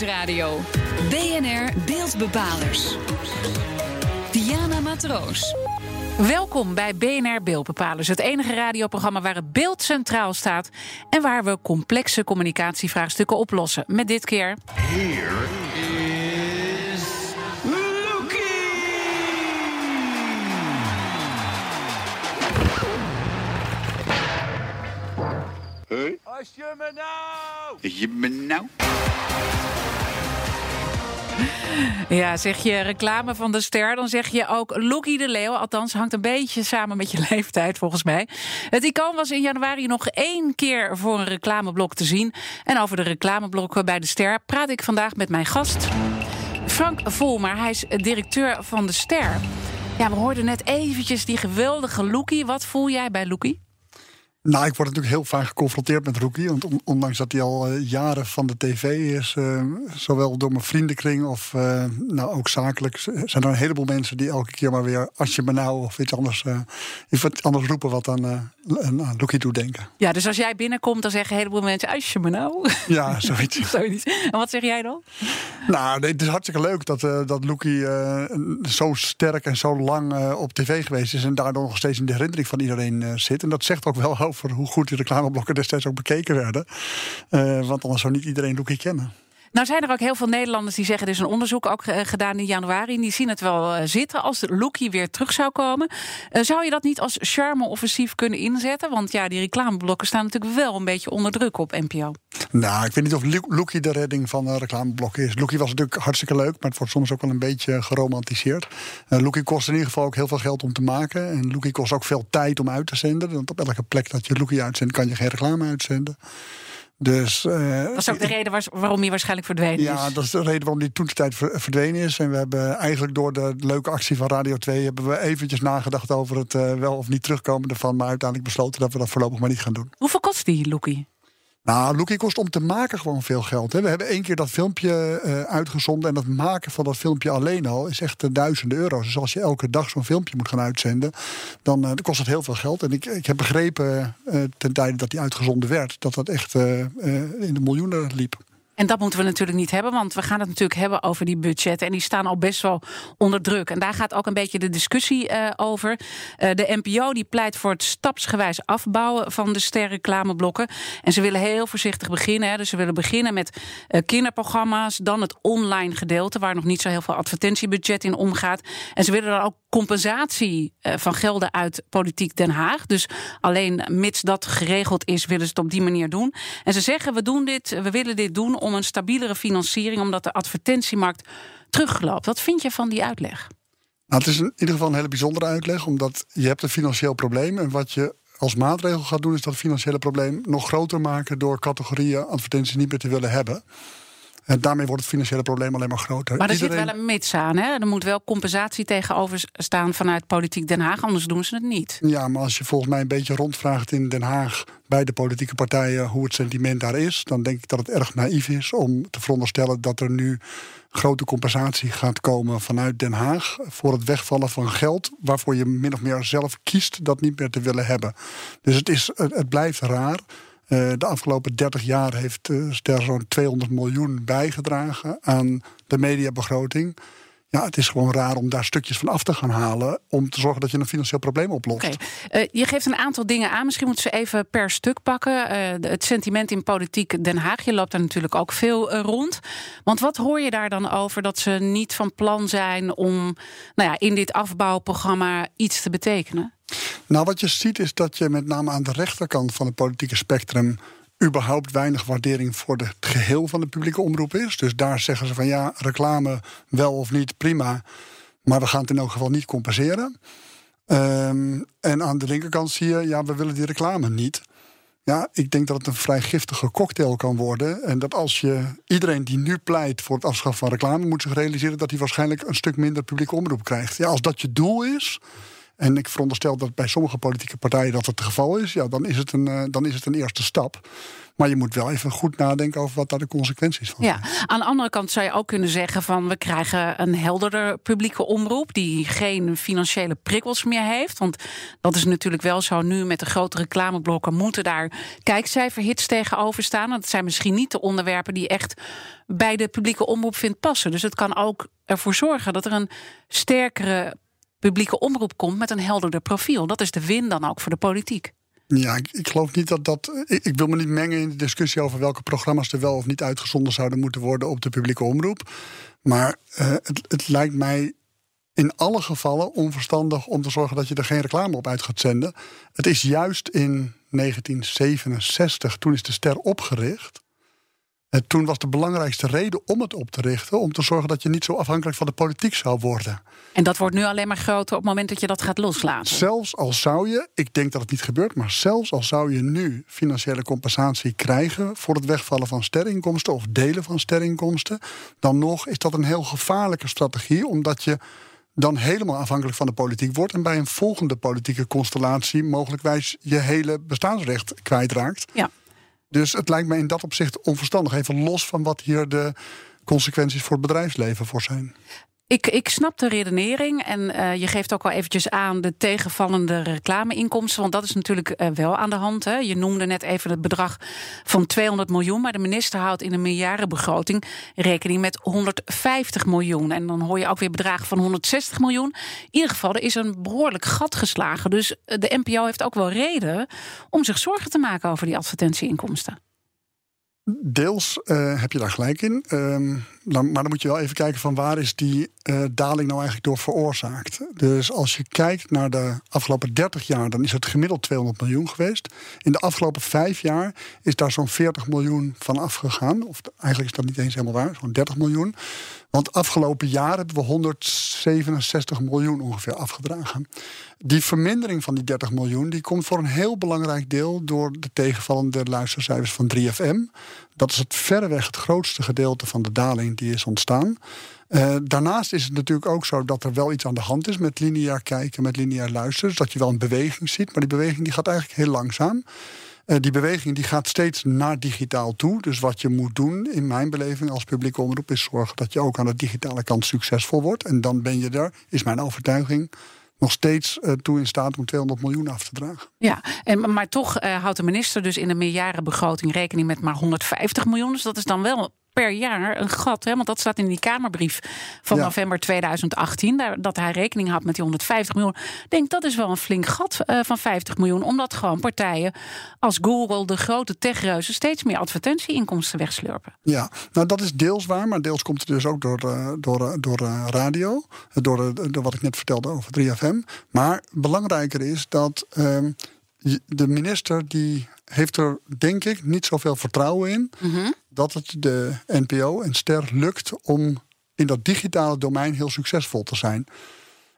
Nieuwsradio. BNR Beeldbepalers. Diana Matroos. Welkom bij BNR Beeldbepalers, het enige radioprogramma waar het beeld centraal staat en waar we complexe communicatievraagstukken oplossen. Met dit keer. Here Hey? Als je me nou... Je me nou? Ja, zeg je reclame van de ster, dan zeg je ook Loki de Leeuw. Althans, hangt een beetje samen met je leeftijd volgens mij. Het icoon was in januari nog één keer voor een reclameblok te zien. En over de reclameblokken bij de ster praat ik vandaag met mijn gast. Frank Volmer, hij is directeur van de ster. Ja, we hoorden net eventjes die geweldige Loekie. Wat voel jij bij Loekie? Nou, ik word natuurlijk heel vaak geconfronteerd met Rookie. Want on- ondanks dat hij al eh, jaren van de tv is, eh, zowel door mijn vriendenkring of eh, nou, ook zakelijk, zijn er een heleboel mensen die elke keer maar weer, als je me nou of iets anders, iets anders roepen wat aan, aan Rookie doet denken. Ja, dus als jij binnenkomt, dan zeggen een heleboel mensen... Als je me nou... Ja, zoiets. Zoiets. En wat zeg jij dan? nou, nee, het is hartstikke leuk dat, dat Loekie zo sterk en zo lang op tv geweest is en daardoor nog steeds in de herinnering van iedereen zit. En dat zegt ook wel over hoe goed die reclameblokken destijds ook bekeken werden. Eh, want anders zou niet iedereen Loekie kennen. Nou zijn er ook heel veel Nederlanders die zeggen... er is een onderzoek ook eh, gedaan in januari... die zien het wel eh, zitten als de Loekie weer terug zou komen. Eh, zou je dat niet als charme-offensief kunnen inzetten? Want ja, die reclameblokken staan natuurlijk wel een beetje onder druk op NPO. Nou, ik weet niet of Loekie de redding van uh, reclameblokken is. Loekie was natuurlijk hartstikke leuk, maar het wordt soms ook wel een beetje geromantiseerd. Loekie kost in ieder geval ook heel veel geld om te maken. En Loekie kost ook veel tijd om uit te zenden. Want op elke plek dat je Loekie uitzendt, kan je geen reclame uitzenden. Dus, uh, dat is ook de reden waar, waarom hij waarschijnlijk verdwenen ja, is. Ja, dat is de reden waarom hij toen de tijd verdwenen is. En we hebben eigenlijk door de leuke actie van Radio 2... hebben we eventjes nagedacht over het uh, wel of niet terugkomen ervan. Maar uiteindelijk besloten dat we dat voorlopig maar niet gaan doen. Hoeveel kost die Loekie? Nou, Loekie kost om te maken gewoon veel geld. Hè. We hebben één keer dat filmpje uh, uitgezonden. En dat maken van dat filmpje alleen al is echt uh, duizenden euro's. Dus als je elke dag zo'n filmpje moet gaan uitzenden, dan, dan kost het heel veel geld. En ik, ik heb begrepen ten tijde dat die uitgezonden werd, dat dat echt in de miljoenen liep. En dat moeten we natuurlijk niet hebben, want we gaan het natuurlijk hebben over die budgetten. En die staan al best wel onder druk. En daar gaat ook een beetje de discussie uh, over. Uh, de NPO die pleit voor het stapsgewijs afbouwen van de sterreclameblokken. En ze willen heel voorzichtig beginnen. Hè. Dus ze willen beginnen met uh, kinderprogramma's, dan het online gedeelte, waar nog niet zo heel veel advertentiebudget in omgaat. En ze willen dan ook compensatie van gelden uit politiek Den Haag. Dus alleen mits dat geregeld is, willen ze het op die manier doen. En ze zeggen: we doen dit, we willen dit doen om een stabielere financiering, omdat de advertentiemarkt terugloopt. Wat vind je van die uitleg? Nou, het is in ieder geval een hele bijzondere uitleg, omdat je hebt een financieel probleem en wat je als maatregel gaat doen, is dat financiële probleem nog groter maken door categorieën advertenties niet meer te willen hebben. En daarmee wordt het financiële probleem alleen maar groter. Maar er Iedereen... zit wel een mits aan. Hè? Er moet wel compensatie tegenover staan vanuit politiek Den Haag, anders doen ze het niet. Ja, maar als je volgens mij een beetje rondvraagt in Den Haag bij de politieke partijen hoe het sentiment daar is, dan denk ik dat het erg naïef is om te veronderstellen dat er nu grote compensatie gaat komen vanuit Den Haag voor het wegvallen van geld waarvoor je min of meer zelf kiest dat niet meer te willen hebben. Dus het, is, het, het blijft raar. Uh, de afgelopen 30 jaar heeft uh, zo'n 200 miljoen bijgedragen aan de mediabegroting. Ja, het is gewoon raar om daar stukjes van af te gaan halen. om te zorgen dat je een financieel probleem oplost. Oké, uh, je geeft een aantal dingen aan. Misschien moeten ze even per stuk pakken. Het sentiment in politiek Den Haag. Je loopt daar natuurlijk ook veel rond. Want wat hoor je daar dan over dat ze niet van plan zijn om nou ja, in dit afbouwprogramma iets te betekenen? Nou, wat je ziet is dat je met name aan de rechterkant van het politieke spectrum überhaupt weinig waardering voor het geheel van de publieke omroep is. Dus daar zeggen ze van ja, reclame wel of niet, prima. Maar we gaan het in elk geval niet compenseren. Um, en aan de linkerkant zie je, ja, we willen die reclame niet. Ja, ik denk dat het een vrij giftige cocktail kan worden. En dat als je iedereen die nu pleit voor het afschaffen van reclame, moet zich realiseren dat hij waarschijnlijk een stuk minder publieke omroep krijgt. Ja, als dat je doel is. En ik veronderstel dat bij sommige politieke partijen dat het het geval is. Ja, dan is het een, eh, dan is het een eerste stap. Maar je moet wel even goed nadenken over wat daar de consequenties van Ja, zijn. aan de andere kant zou je ook kunnen zeggen van we krijgen een helderder publieke omroep die geen financiële prikkels meer heeft. Want dat is natuurlijk wel zo nu met de grote reclameblokken moeten daar kijkcijferhits tegenover staan. Dat zijn misschien niet de onderwerpen die echt bij de publieke omroep vindt passen. Dus het kan ook ervoor zorgen dat er een sterkere publieke omroep komt met een helderder profiel. Dat is de win dan ook voor de politiek. Ja, ik, ik geloof niet dat dat. Ik, wil me niet mengen in de discussie over welke programma's er wel of niet uitgezonden zouden moeten worden op de publieke omroep. Maar eh, het, het lijkt mij in alle gevallen onverstandig om te zorgen dat je er geen reclame op uit gaat zenden. Het is juist in 1967, toen is de ster opgericht. En toen was de belangrijkste reden om het op te richten, om te zorgen dat je niet zo afhankelijk van de politiek zou worden. En dat wordt nu alleen maar groter op het moment dat je dat gaat loslaten. Zelfs al zou je, ik denk dat het niet gebeurt, maar zelfs al zou je nu financiële compensatie krijgen voor het wegvallen van sterinkomsten of delen van sterinkomsten, dan nog is dat een heel gevaarlijke strategie, omdat je dan helemaal afhankelijk van de politiek wordt en bij een volgende politieke constellatie mogelijkwijs je hele bestaansrecht kwijtraakt. Ja. Dus het lijkt me in dat opzicht onverstandig, even los van wat hier de consequenties voor het bedrijfsleven voor zijn. Ik, ik snap de redenering en eh, je geeft ook al eventjes aan de tegenvallende reclameinkomsten. Want dat is natuurlijk eh, wel aan de hand. Hè. Je noemde net even het bedrag van 200 miljoen. Maar de minister houdt in een meerjarenbegroting rekening met 150 miljoen. En dan hoor je ook weer bedragen van 160 miljoen. In ieder geval, er is een behoorlijk gat geslagen. Dus eh, de NPO heeft ook wel reden om zich zorgen te maken over die advertentieinkomsten. Deels heb je daar gelijk in. Ehm, maar dan moet je wel even kijken van waar is die eh, daling nou eigenlijk door veroorzaakt. Dus als je kijkt naar de afgelopen 30 jaar, dan is het gemiddeld 200 miljoen geweest. In de afgelopen vijf jaar is daar zo'n 40 miljoen van afgegaan. Of eigenlijk is dat niet eens helemaal waar, zo'n 30 miljoen. Want afgelopen jaar hebben we 167 miljoen ongeveer afgedragen. Die vermindering van die 30 miljoen die komt voor een heel belangrijk deel door de tegenvallende luistercijfers van 3FM. Dat is het verreweg het grootste gedeelte van de daling die is ontstaan. Uh, daarnaast is het natuurlijk ook zo dat er wel iets aan de hand is met lineair kijken, met lineair luisteren. Dus dat je wel een beweging ziet, maar die beweging die gaat eigenlijk heel langzaam. Uh, die beweging die gaat steeds naar digitaal toe. Dus wat je moet doen, in mijn beleving als publieke omroep, is zorgen dat je ook aan de digitale kant succesvol wordt. En dan ben je er, is mijn overtuiging, nog steeds uh, toe in staat om 200 miljoen af te dragen. Ja, en, maar toch uh, houdt de minister dus in de meerjarenbegroting rekening met maar 150 miljoen. Dus dat is dan wel per jaar een gat. Hè? Want dat staat in die Kamerbrief van ja. november 2018. Daar, dat hij rekening had met die 150 miljoen. Ik denk dat is wel een flink gat uh, van 50 miljoen. Omdat gewoon partijen als Google, de grote techreuzen, steeds meer advertentieinkomsten wegslurpen. Ja, nou dat is deels waar. Maar deels komt het dus ook door, uh, door, uh, door radio. Door, door wat ik net vertelde over 3FM. Maar belangrijker is dat ehm, de minister die heeft er denk ik niet zoveel vertrouwen in mm -hmm. Dat het de NPO en Ster lukt om in dat digitale domein heel succesvol te zijn.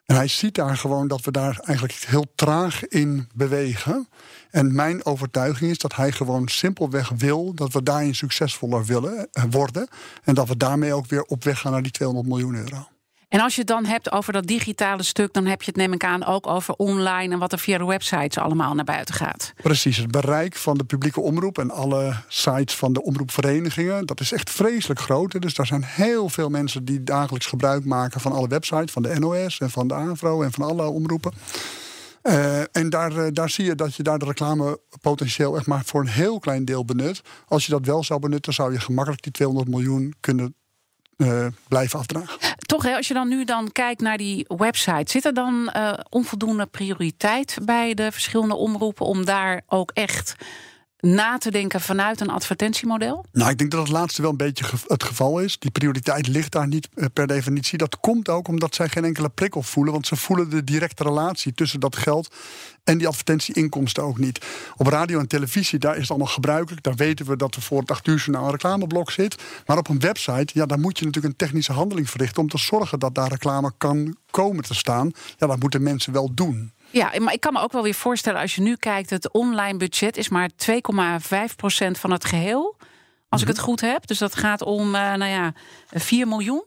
En hij ziet daar gewoon dat we daar eigenlijk heel traag in bewegen. En mijn overtuiging is dat hij gewoon simpelweg wil dat we daarin succesvoller willen worden. En dat we daarmee ook weer op weg gaan naar die 200 miljoen euro. En als je het dan hebt over dat digitale stuk, dan heb je het neem ik aan ook over online en wat er via de websites allemaal naar buiten gaat. Precies, het bereik van de publieke omroep en alle sites van de omroepverenigingen, dat is echt vreselijk groot. Dus daar zijn heel veel mensen die dagelijks gebruik maken van alle websites, van de NOS en van de AVRO en van alle omroepen. Uh, en daar, uh, daar zie je dat je daar de reclame potentieel echt maar voor een heel klein deel benut. Als je dat wel zou benutten, zou je gemakkelijk die 200 miljoen kunnen uh, blijven afdragen. Toch, als je dan nu dan kijkt naar die website, zit er dan uh, onvoldoende prioriteit bij de verschillende omroepen om daar ook echt na te denken vanuit een advertentiemodel? Nou, ik denk dat het laatste wel een beetje het geval is. Die prioriteit ligt daar niet eh, per definitie. Dat komt ook omdat zij geen enkele prikkel voelen. Want ze voelen de directe relatie tussen dat geld en die advertentieinkomsten ook niet. Op radio en televisie, daar is het allemaal gebruikelijk. Daar weten we dat er voor het 8 uur een reclameblok zit. Maar op een website, ja, daar moet je natuurlijk een technische handeling verrichten... om te zorgen dat daar reclame kan komen te staan. Ja, dat moeten mensen wel doen. Ja, maar ik kan me ook wel weer voorstellen, als je nu kijkt, het online budget is maar 2,5% van het geheel. Als ik het goed heb. Dus dat gaat om, uh, nou ja, 4 miljoen.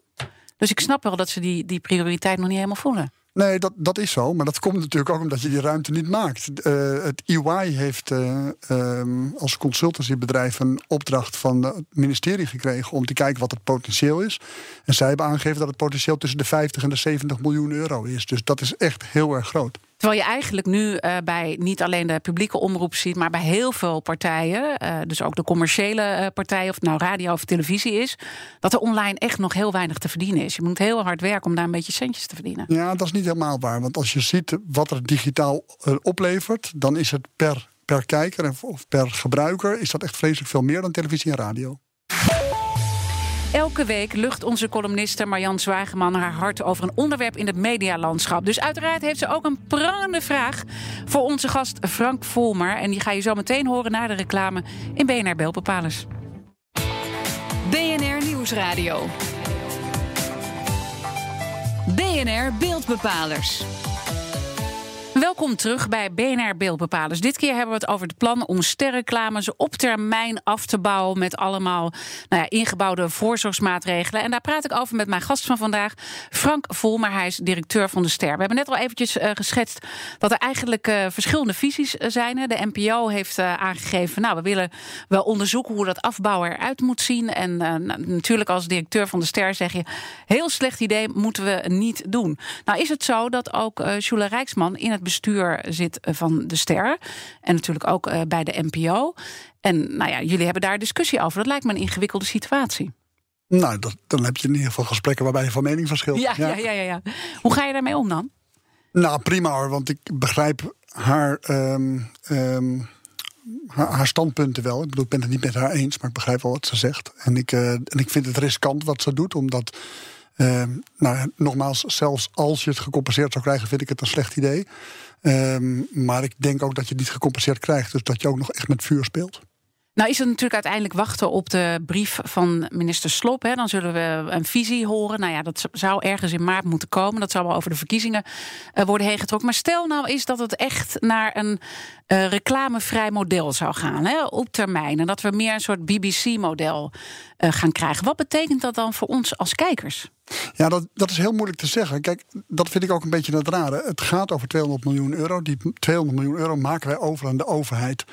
Dus ik snap wel dat ze die, die prioriteit nog niet helemaal voelen. Nee, dat, dat is zo. Maar dat komt natuurlijk ook omdat je die ruimte niet maakt. Uh, het EY heeft uh, um, als consultancybedrijf een opdracht van het ministerie gekregen om te kijken wat het potentieel is. En zij hebben aangegeven dat het potentieel tussen de 50 en de 70 miljoen euro is. Dus dat is echt heel erg groot. Terwijl je eigenlijk nu uh, bij niet alleen de publieke omroep ziet, maar bij heel veel partijen, uh, dus ook de commerciële uh, partijen, of het nou radio of televisie is, dat er online echt nog heel weinig te verdienen is. Je moet heel hard werken om daar een beetje centjes te verdienen. Ja, dat is niet helemaal waar. Want als je ziet wat er digitaal oplevert, dan is het per, per kijker of per gebruiker is dat echt vreselijk veel meer dan televisie en radio. Elke week lucht onze columniste Marjan Zwageman haar hart over een onderwerp in het medialandschap. Dus uiteraard heeft ze ook een prangende vraag voor onze gast Frank Volmer. En die ga je zo meteen horen na de reclame in BNR Beeldbepalers. BNR Nieuwsradio. BNR Beeldbepalers. Welkom terug bij BNR Beeldbepalers. Dit keer hebben we het over het plan om sterreclames op termijn af te bouwen met allemaal nou ja, ingebouwde voorzorgsmaatregelen. En daar praat ik over met mijn gast van vandaag, Frank Volmer. Hij is directeur van de Ster. We hebben net al eventjes uh, geschetst dat er eigenlijk uh, verschillende visies zijn. Hè. De NPO heeft aangegeven, nou, we willen wel onderzoeken hoe dat afbouwen eruit moet zien. En natuurlijk als directeur van de Ster zeg je, heel slecht idee, moeten we niet doen. Nou is het zo dat ook Jula Rijksman in het bestuur zit van de Ster. En natuurlijk ook uh, bij de NPO. En nou ja, jullie hebben daar discussie over. Dat lijkt me een ingewikkelde situatie. Nou, dat, dan heb je in ieder geval gesprekken waarbij je van mening verschilt. Ja, ja. Ja, ja, ja, Hoe ga je daarmee om dan? Nou, prima hoor, want ik begrijp haar, um, um, haar, haar, standpunten wel. Ik bedoel, ik ben het niet met haar eens, maar ik begrijp wel wat ze zegt. En ik, uh, en ik vind het riskant wat ze doet, omdat uh, nou, nogmaals, zelfs als je het gecompenseerd zou krijgen, vind ik het een slecht idee. Um, maar ik denk ook dat je het niet gecompenseerd krijgt, dus dat je ook nog echt met vuur speelt. Nou is het natuurlijk uiteindelijk wachten op de brief van minister Slop. Dan zullen we een visie horen. Nou ja, dat zou ergens in maart moeten komen. Dat zou wel over de verkiezingen uh, worden heen getrokken. Maar stel nou is dat het echt naar een uh, reclamevrij model zou gaan. Hè, op termijn. En dat we meer een soort BBC-model uh, gaan krijgen. Wat betekent dat dan voor ons als kijkers? Ja, dat, dat is heel moeilijk te zeggen. Kijk, dat vind ik ook een beetje het rare. Het gaat over 200 miljoen euro. Die 200 miljoen euro maken wij over aan de overheid.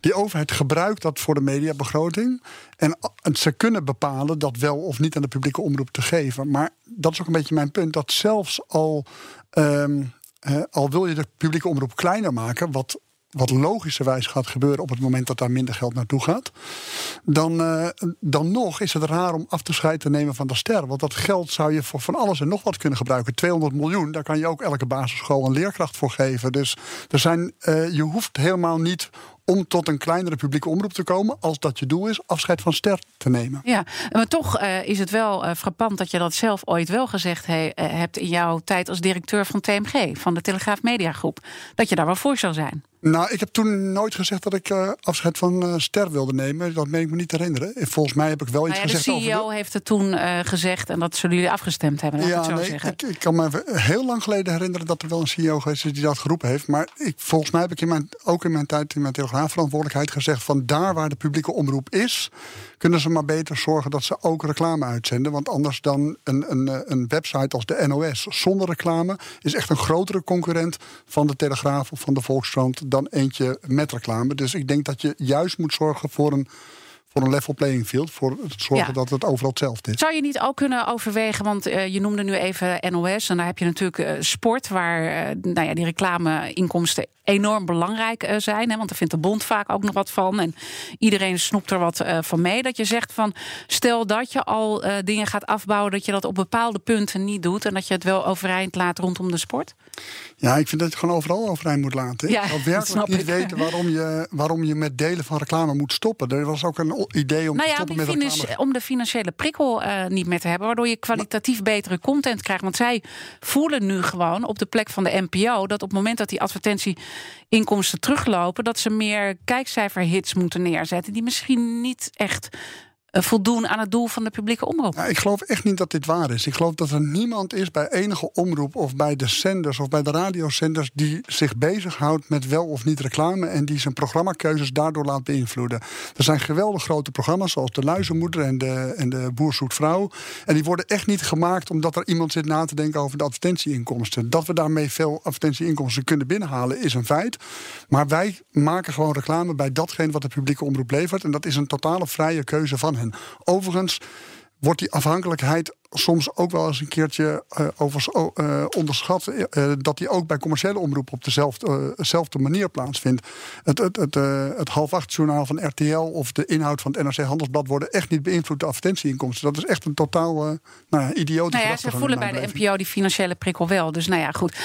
Die overheid gebruikt dat voor de mediabegroting. En ze kunnen bepalen dat wel of niet aan de publieke omroep te geven. Maar dat is ook een beetje mijn punt. Dat zelfs al, uh, al wil je de publieke omroep kleiner maken, wat wat logischerwijs gaat gebeuren op het moment dat daar minder geld naartoe gaat, dan, uh, dan nog is het raar om afscheid te nemen van de ster. Want dat geld zou je voor van alles en nog wat kunnen gebruiken. 200 miljoen, daar kan je ook elke basisschool een leerkracht voor geven. Dus er zijn, uh, je hoeft helemaal niet om tot een kleinere publieke omroep te komen, als dat je doel is, afscheid van ster te nemen. Ja, maar toch uh, is het wel uh, frappant dat je dat zelf ooit wel gezegd he, uh, hebt in jouw tijd als directeur van TMG, van de Telegraaf Mediagroep, dat je daar wel voor zou zijn. Nou, ik heb toen nooit gezegd dat ik uh, afscheid van uh, Ster wilde nemen. Dat meen ik me niet te herinneren. Volgens mij heb ik wel iets nou ja, gezegd over... De CEO heeft het toen uh, gezegd en dat zullen jullie afgestemd hebben. Ja, ik, zo nee, zeggen. Ik, ik, kan me heel lang geleden herinneren dat er wel een CEO geweest is die dat geroepen heeft. Maar ik, volgens mij heb ik in mijn, ook in mijn tijd in mijn telegraafverantwoordelijkheid gezegd... van daar waar de publieke omroep is, kunnen ze maar beter zorgen dat ze ook reclame uitzenden. Want anders dan een, een, een website als de NOS zonder reclame... is echt een grotere concurrent van de Telegraaf of van de Volkskrant... dan eentje met reclame. Dus ik denk dat je juist moet zorgen voor een voor een level playing field. Voor het zorgen ja. dat het overal hetzelfde is. Zou je niet ook kunnen overwegen, want uh, je noemde nu even NOS. En daar heb je natuurlijk uh, sport, waar uh, nou ja, die reclameinkomsten enorm belangrijk zijn. Hè, want daar vindt de bond vaak ook nog wat van. En iedereen snoept er wat van mee. Dat je zegt van, stel dat je al dingen gaat afbouwen... dat je dat op bepaalde punten niet doet... en dat je het wel overeind laat rondom de sport? Ja, ik vind dat je het gewoon overal overeind moet laten. Ja, ik zou werkelijk niet ik. weten waarom je, waarom je met delen van reclame moet stoppen. Er was ook een idee om nou te ja, stoppen om, met om de financiële prikkel uh, niet meer te hebben. Waardoor je kwalitatief maar, betere content krijgt. Want zij voelen nu gewoon op de plek van de NPO... dat op het moment dat die advertentieinkomsten teruglopen... dat ze meer kijkcijferhits moeten neerzetten... die misschien niet echt eh, voldoen aan het doel van de publieke omroep. Ja, ik geloof echt niet dat dit waar is. Ik geloof dat er niemand is bij enige omroep of bij de zenders of bij de radiozenders die zich bezighoudt met wel of niet reclame en die zijn programmakeuzes daardoor laat beïnvloeden. Er zijn geweldig grote programma's zoals De Luizenmoeder en de, en de. En die worden echt niet gemaakt omdat er iemand zit na te denken over de advertentieinkomsten. Dat we daarmee veel advertentieinkomsten kunnen binnenhalen is een feit. Maar wij maken gewoon reclame bij datgene wat de publieke omroep levert. En dat is een totale vrije keuze van Overigens wordt die afhankelijkheid soms ook wel eens een keertje uh, over, uh, onderschat. Uh, dat die ook bij commerciële omroepen op dezelfde, dezelfde manier plaatsvindt. Het, het, het, het half acht journaal van RTL of de inhoud van het NRC Handelsblad worden echt niet beïnvloed door advertentieinkomsten. Dat is echt een totaal nou ja, idioot. Nou ja, ze voelen bij de NPO die financiële prikkel wel. Dus nou ja, goed.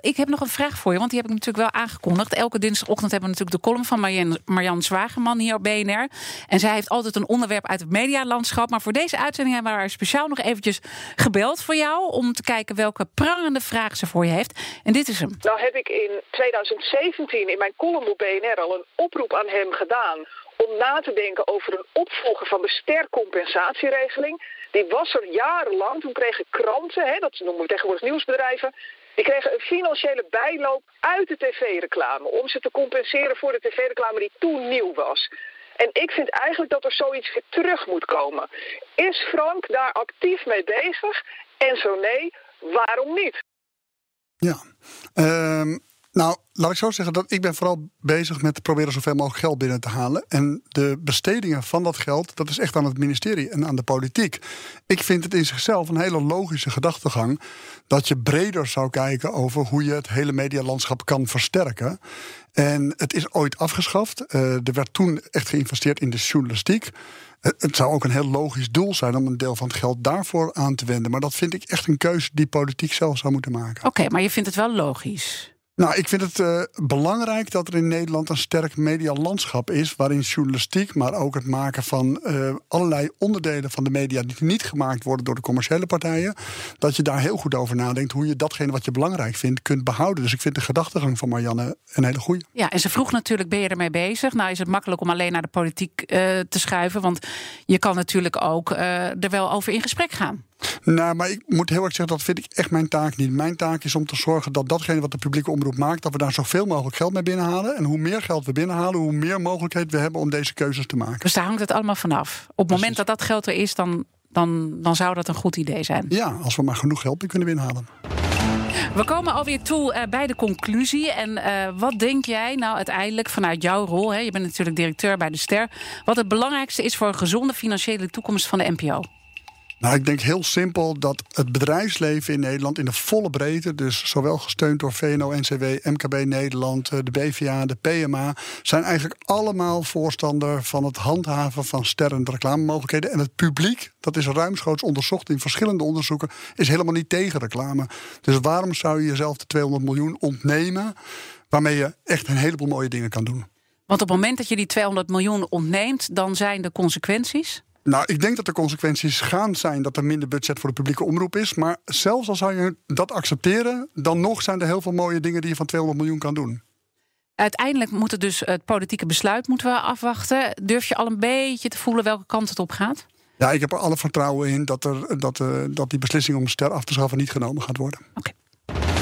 ik heb nog een vraag voor je, want die heb ik natuurlijk wel aangekondigd. Elke dinsdagochtend hebben we natuurlijk de column van Marianne, Marianne Zwageman hier op BNR. En zij heeft altijd een onderwerp uit het medialandschap. Maar voor deze uitzending hebben we haar speciaal nog eventjes gebeld voor jou om te kijken welke prangende vraag ze voor je heeft. En dit is hem. Nou heb ik in 2017 in mijn column op BNR al een oproep aan hem gedaan om na te denken over een opvolger van de stercompensatieregeling. Die was er jarenlang. Toen kregen kranten, hè, dat noemen we tegenwoordig nieuwsbedrijven, die kregen een financiële bijloop uit de tv-reclame om ze te compenseren voor de tv-reclame die toen nieuw was. En ik vind eigenlijk dat er zoiets terug moet komen. Is Frank daar actief mee bezig? En zo nee, waarom niet? Ja, um, nou, laat ik zo zeggen dat ik ben vooral bezig met proberen zoveel mogelijk geld binnen te halen. En de bestedingen van dat geld, dat is echt aan het ministerie en aan de politiek. Ik vind het in zichzelf een hele logische gedachtegang dat je breder zou kijken over hoe je het hele medialandschap kan versterken. En het is ooit afgeschaft. Uh, er werd toen echt geïnvesteerd in de journalistiek. Het zou ook een heel logisch doel zijn om een deel van het geld daarvoor aan te wenden. Maar dat vind ik echt een keuze die politiek zelf zou moeten maken. Oké, maar je vindt het wel logisch. Nou, ik vind het uh, belangrijk dat er in Nederland een sterk medialandschap is. waarin journalistiek, maar ook het maken van uh, allerlei onderdelen van de media. die niet gemaakt worden door de commerciële partijen. dat je daar heel goed over nadenkt hoe je datgene wat je belangrijk vindt kunt behouden. Dus ik vind de gedachtegang van Marianne een hele goede. Ja, en ze vroeg natuurlijk: ben je ermee bezig? Nou, is het makkelijk om alleen naar de politiek uh, te schuiven. Want je kan natuurlijk ook er wel over in gesprek gaan. Nou, maar ik moet heel erg zeggen, dat vind ik echt mijn taak niet. Mijn taak is om te zorgen dat datgene wat de publieke omroep maakt, dat we daar zoveel mogelijk geld mee binnenhalen. En hoe meer geld we binnenhalen, hoe meer mogelijkheid we hebben om deze keuzes te maken. Dus daar hangt het allemaal vanaf. Op het moment dat dat geld er is, dan, dan, dan zou dat een goed idee zijn. Ja, als we maar genoeg geld kunnen binnenhalen. We komen alweer toe uh, bij de conclusie. En uh, wat denk jij nou uiteindelijk vanuit jouw rol? Hè, je bent natuurlijk directeur bij de Ster. Wat het belangrijkste is voor een gezonde financiële toekomst van de NPO? Nou, ik denk heel simpel dat het bedrijfsleven in Nederland in de volle breedte, dus zowel gesteund door VNO-NCW, MKB Nederland, eh, de BVA, de PMA, zijn eigenlijk allemaal voorstander van het handhaven van sterrende reclamemogelijkheden. En het publiek, dat is ruimschoots onderzocht in verschillende onderzoeken, is helemaal niet tegen reclame. Dus waarom zou je jezelf de 200 miljoen ontnemen, waarmee je echt een heleboel mooie dingen kan doen? Want op het moment dat je die 200 miljoen ontneemt, dan zijn de consequenties? Nou, ik denk dat de consequenties gaan zijn dat er minder budget voor de publieke omroep is. Maar zelfs al zou je dat accepteren, dan nog zijn er heel veel mooie dingen die je van 200 miljoen kan doen. Uiteindelijk moet het dus het politieke besluit moeten we afwachten. Durf je al een beetje te voelen welke kant het op gaat? Ja, ik heb er alle vertrouwen in dat, er, dat, uh, dat die beslissing om ster af te schaffen niet genomen gaat worden. Oké.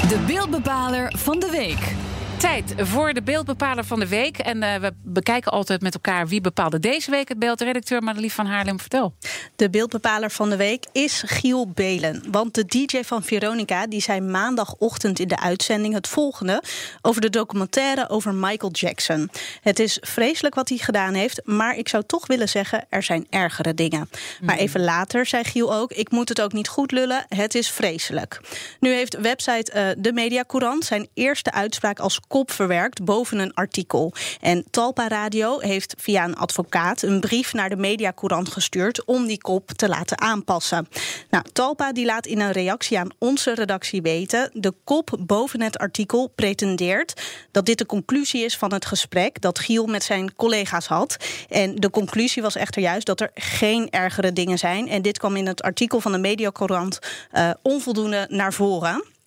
De beeldbepaler van de week. Tijd voor de beeldbepaler van de week. En uh, we bekijken altijd met elkaar wie bepaalde deze week het beeld. Redacteur Madelief van Haarlem, vertel. De beeldbepaler van de week is Giel Belen. Want de DJ van Veronica die zei maandagochtend in de uitzending het volgende over de documentaire over Michael Jackson. Het is vreselijk wat hij gedaan heeft, maar ik zou toch willen zeggen er zijn ergere dingen. Maar mhm. even later zei Giel ook: ik moet het ook niet goed lullen, het is vreselijk. Nu heeft website uh, De Media Courant zijn eerste uitspraak als kop verwerkt boven een artikel. En Talpa Radio heeft via een advocaat een brief naar de Mediacourant gestuurd om die kop te laten aanpassen. Nou, Talpa die laat in een reactie aan onze redactie weten: de kop boven het artikel pretendeert dat dit de conclusie is van het gesprek dat Giel met zijn collega's had. En de conclusie was echter juist dat er geen ergere dingen zijn. En dit kwam in het artikel van de Mediacourant uh, onvoldoende naar voren.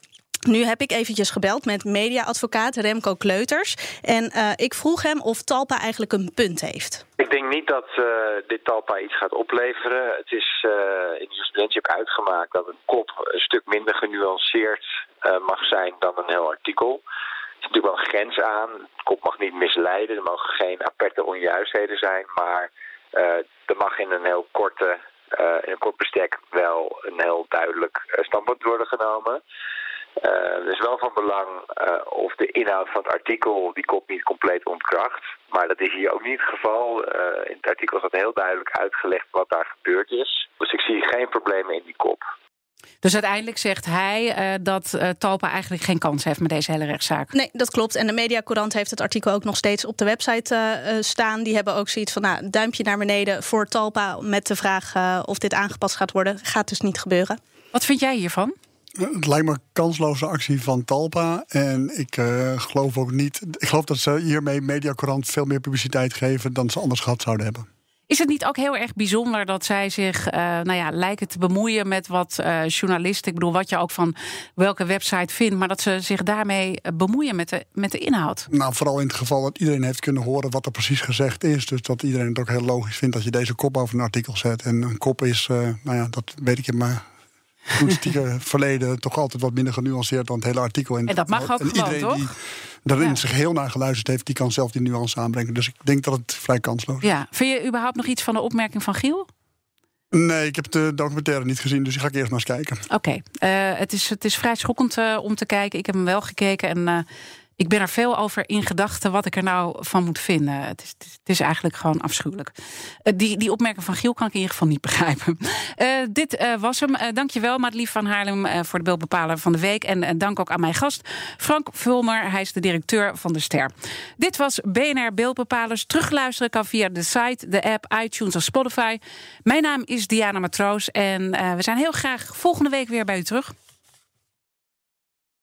Nu heb ik eventjes gebeld met mediaadvocaat Remco Kleuters. En uh, ik vroeg hem of Talpa eigenlijk een punt heeft. Ik denk niet dat uh, dit Talpa iets gaat opleveren. Het is uh, in de jurisprudentie uitgemaakt dat een kop een stuk minder genuanceerd mag zijn dan een heel artikel. Er is natuurlijk wel een grens aan. De kop mag niet misleiden. Er mogen geen aperte onjuistheden zijn. Maar er mag in een heel korte, in een kort bestek wel een heel duidelijk standpunt worden genomen. Uh, het is wel van belang uh, of de inhoud van het artikel die kop niet compleet ontkracht. Maar dat is hier ook niet het geval. Uh, in het artikel staat heel duidelijk uitgelegd wat daar gebeurd is. Dus ik zie geen problemen in die kop. Dus uiteindelijk zegt hij uh, dat uh, Talpa eigenlijk geen kans heeft met deze hele rechtszaak. Nee, dat klopt. En de Mediacorant heeft het artikel ook nog steeds op de website uh, staan. Die hebben ook zoiets van, nou, duimpje naar beneden voor Talpa... met de vraag of dit aangepast gaat worden. Gaat dus niet gebeuren. Wat vind jij hiervan? Het lijkt me een kansloze actie van Talpa. En ik uh, geloof ook niet. Ik geloof dat ze hiermee Mediacorant veel meer publiciteit geven dan ze anders gehad zouden hebben. Is het niet ook heel erg bijzonder dat zij zich uh, nou ja, lijken te bemoeien met wat uh, journalisten, ik bedoel wat je ook van welke website vindt, maar dat ze zich daarmee bemoeien met de, met de inhoud? Nou, vooral in het geval dat iedereen heeft kunnen horen wat er precies gezegd is. Dus dat iedereen het ook heel logisch vindt dat je deze kop over een artikel zet. En een kop is, uh, nou ja, dat weet ik maar journalistieke verleden toch altijd wat minder genuanceerd dan het hele artikel. En, en dat mag ook en gewoon, toch? Die daarin ja. zich heel naar geluisterd heeft, die kan zelf die nuance aanbrengen. Dus ik denk dat het vrij kansloos is. Ja. Vind je überhaupt nog iets van de opmerking van Giel? Nee, ik heb de documentaire niet gezien, dus die ga ik eerst maar eens kijken. Oké, okay. uh, het, is, het is vrij schokkend uh, om te kijken. Ik heb hem wel gekeken en uh, ik ben er veel over in gedachten wat ik er nou van moet vinden. Het is, het is eigenlijk gewoon afschuwelijk. Uh, die, die opmerking van Giel kan ik in ieder geval niet begrijpen. Uh, dit uh, was hem. dankjewel, Madelief van Haarlem, voor de beeldbepaler van de week. En dank ook aan mijn gast, Frank Vulmer. Hij is de directeur van de Ster. Dit was BNR Beeldbepalers. Terugluisteren kan via de site, de app, iTunes of Spotify. Mijn naam is Diana Matroos. En we zijn heel graag volgende week weer bij u terug.